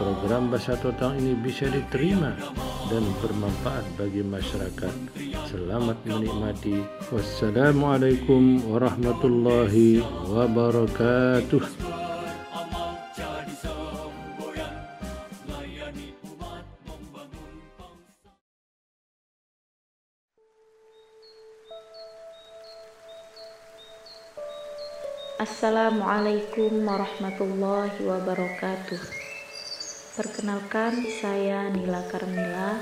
program Bahasa Totang ini bisa diterima dan bermanfaat bagi masyarakat. Selamat menikmati. Wassalamualaikum warahmatullahi wabarakatuh. Assalamualaikum warahmatullahi wabarakatuh. Perkenalkan, saya Nila Karmila,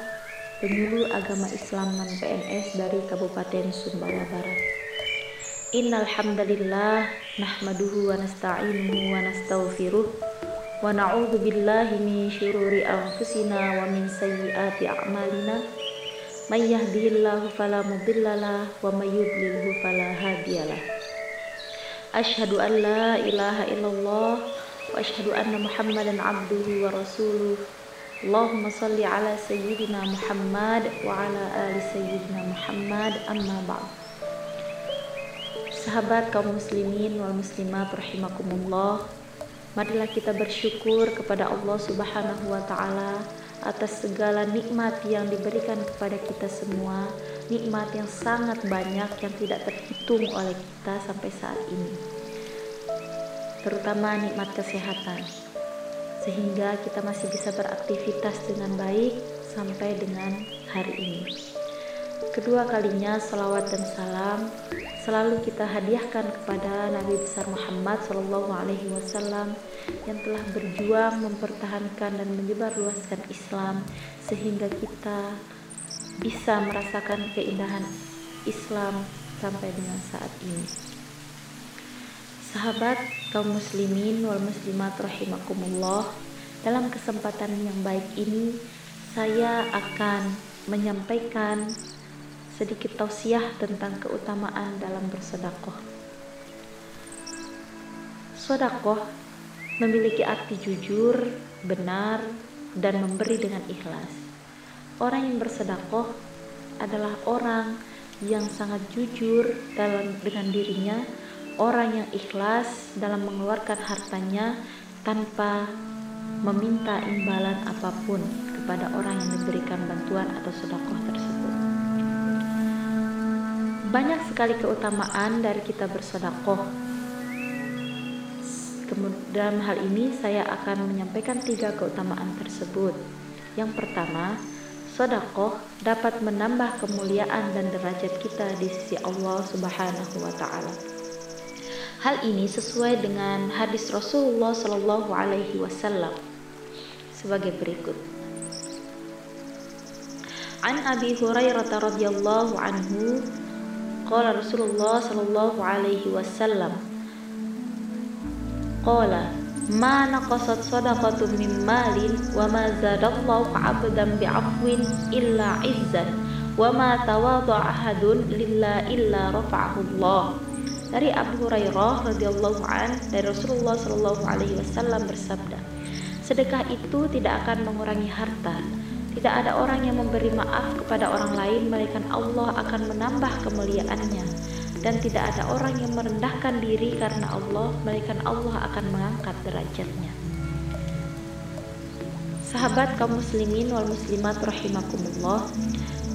penyuluh agama Islam non PNS dari Kabupaten Sumbawa Barat. Innal hamdalillah nahmaduhu wa nasta'inuhu wa nastaghfiruh wa na'udzu billahi min syururi anfusina wa min sayyiati a'malina. May yahdihillahu fala mudhillalah wa may yudlilhu fala hadiyalah. Asyhadu an la ilaha illallah وأشهد أن محمدا عبده ورسوله اللهم صل على سيدنا محمد وعلى آل سيدنا محمد أما بعد Sahabat kaum muslimin wal muslimat rahimakumullah Marilah kita bersyukur kepada Allah subhanahu wa ta'ala atas segala nikmat yang diberikan kepada kita semua Nikmat yang sangat banyak yang tidak terhitung oleh kita sampai saat ini terutama nikmat kesehatan, sehingga kita masih bisa beraktivitas dengan baik sampai dengan hari ini. Kedua kalinya salawat dan salam selalu kita hadiahkan kepada Nabi besar Muhammad Shallallahu Alaihi Wasallam yang telah berjuang mempertahankan dan menyebarluaskan Islam sehingga kita bisa merasakan keindahan Islam sampai dengan saat ini. Sahabat kaum muslimin wal muslimat rahimakumullah, dalam kesempatan yang baik ini saya akan menyampaikan sedikit tausiah tentang keutamaan dalam bersedekah. Sedekah memiliki arti jujur, benar, dan memberi dengan ikhlas. Orang yang bersedekah adalah orang yang sangat jujur dalam dengan dirinya orang yang ikhlas dalam mengeluarkan hartanya tanpa meminta imbalan apa pun kepada orang yang diberikan bantuan atau sedekah tersebut. Banyak sekali keutamaan dari kita bersedekah. Dalam hal ini saya akan menyampaikan tiga keutamaan tersebut. Yang pertama, sedekah dapat menambah kemuliaan dan derajat kita di sisi Allah Subhanahu wa taala. Hal ini sesuai dengan hadis Rasulullah Shallallahu Alaihi Wasallam sebagai berikut. An Abi Hurairah radhiyallahu anhu qala Rasulullah sallallahu alaihi wasallam qala ma naqasat sadaqatun min malin wa ma zadallahu 'abdan bi'afwin illa 'izzan wa ma tawadha'a ahadun illa rafa'ahu dari Abu Hurairah radhiyallahu an dari Rasulullah shallallahu alaihi wasallam bersabda, sedekah itu tidak akan mengurangi harta. Tidak ada orang yang memberi maaf kepada orang lain melainkan Allah akan menambah kemuliaannya dan tidak ada orang yang merendahkan diri karena Allah melainkan Allah akan mengangkat derajatnya. Sahabat kaum muslimin wal muslimat rahimakumullah,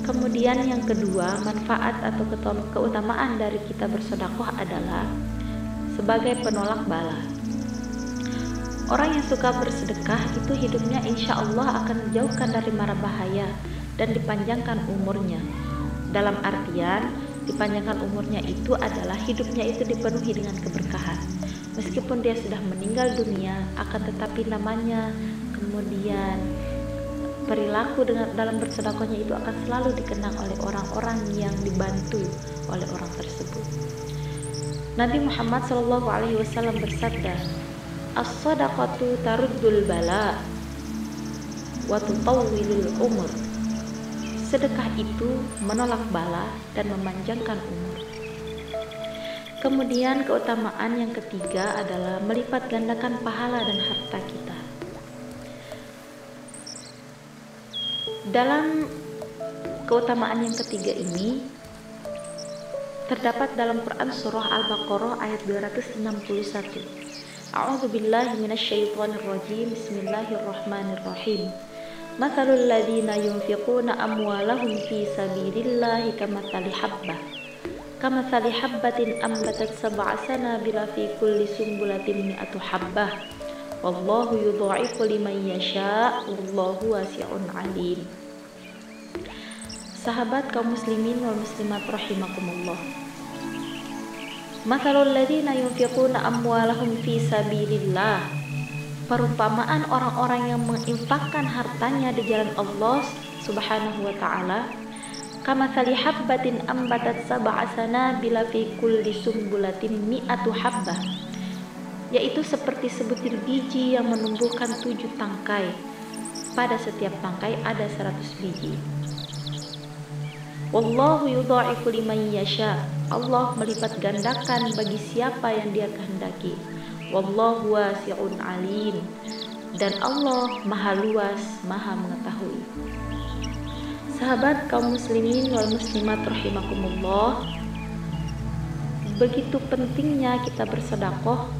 Kemudian yang kedua, manfaat atau keutamaan dari kita bersedekah adalah sebagai penolak bala. Orang yang suka bersedekah itu hidupnya insya Allah akan dijauhkan dari mara bahaya dan dipanjangkan umurnya. Dalam artian, dipanjangkan umurnya itu adalah hidupnya itu dipenuhi dengan keberkahan. Meskipun dia sudah meninggal dunia, akan tetapi namanya kemudian perilaku dengan dalam bersedekahnya itu akan selalu dikenang oleh orang-orang yang dibantu oleh orang tersebut. Nabi Muhammad Shallallahu Alaihi Wasallam bersabda, as-sadaqatu taruddul bala. umur. Sedekah itu menolak bala dan memanjangkan umur. Kemudian keutamaan yang ketiga adalah melipat gandakan pahala dan harta kita. Dalam keutamaan yang ketiga ini terdapat dalam Quran surah Al-Baqarah ayat 261. A'udzu billahi minasyaitonir rajim. Bismillahirrahmanirrahim. Mathalul ladzina yunfiquna amwalahum fi sabilillahi kamathali habbah. Kamathali habbatin ambatat sab'a sanabila fi kulli sumbulatin mi'atu habbah. Wallahu yudha'ifu liman yasha' wallahu wasi'un 'alim. Sahabat kaum muslimin wal muslimat rahimakumullah. Mathalul ladzina yunfiquna amwalahum fi sabilillah. Perumpamaan orang-orang yang menginfakkan hartanya di jalan Allah Subhanahu wa taala kama habbatin ambatat sab'a bila fi kulli sumbulatin mi'atu habbah yaitu seperti sebutir biji yang menumbuhkan tujuh tangkai pada setiap tangkai ada seratus biji Wallahu yudha'ifu liman yasha. Allah melipat gandakan bagi siapa yang Dia kehendaki. Wallahu wasi'un alim. Dan Allah Maha luas, Maha mengetahui. Sahabat kaum muslimin wal muslimat rahimakumullah. Begitu pentingnya kita bersedekah.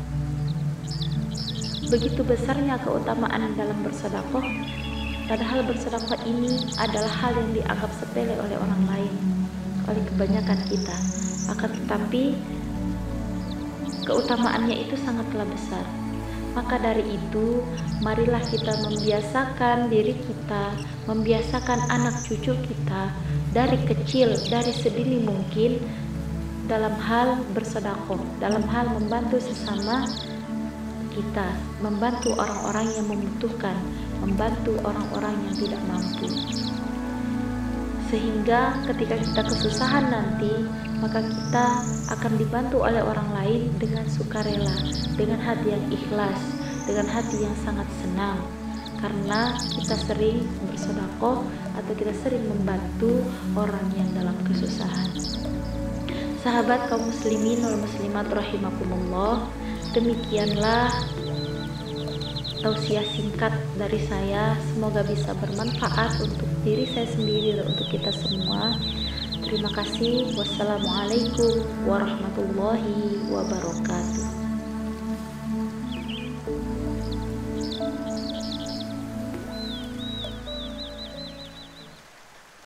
Begitu besarnya keutamaan dalam bersedekah Padahal bersedekah ini adalah hal yang dianggap sepele oleh orang lain, oleh kebanyakan kita. Akan tetapi keutamaannya itu sangatlah besar. Maka dari itu, marilah kita membiasakan diri kita, membiasakan anak cucu kita dari kecil, dari sedini mungkin dalam hal bersedekah, dalam hal membantu sesama kita, membantu orang-orang yang membutuhkan, membantu orang-orang yang tidak mampu. Sehingga ketika kita kesusahan nanti, maka kita akan dibantu oleh orang lain dengan sukarela, dengan hati yang ikhlas, dengan hati yang sangat senang. Karena kita sering bersedekah atau kita sering membantu orang yang dalam kesusahan. Sahabat kaum muslimin wal muslimat rahimakumullah, Demikianlah tausiah singkat dari saya. Semoga bisa bermanfaat untuk diri saya sendiri dan untuk kita semua. Terima kasih. Wassalamualaikum warahmatullahi wabarakatuh.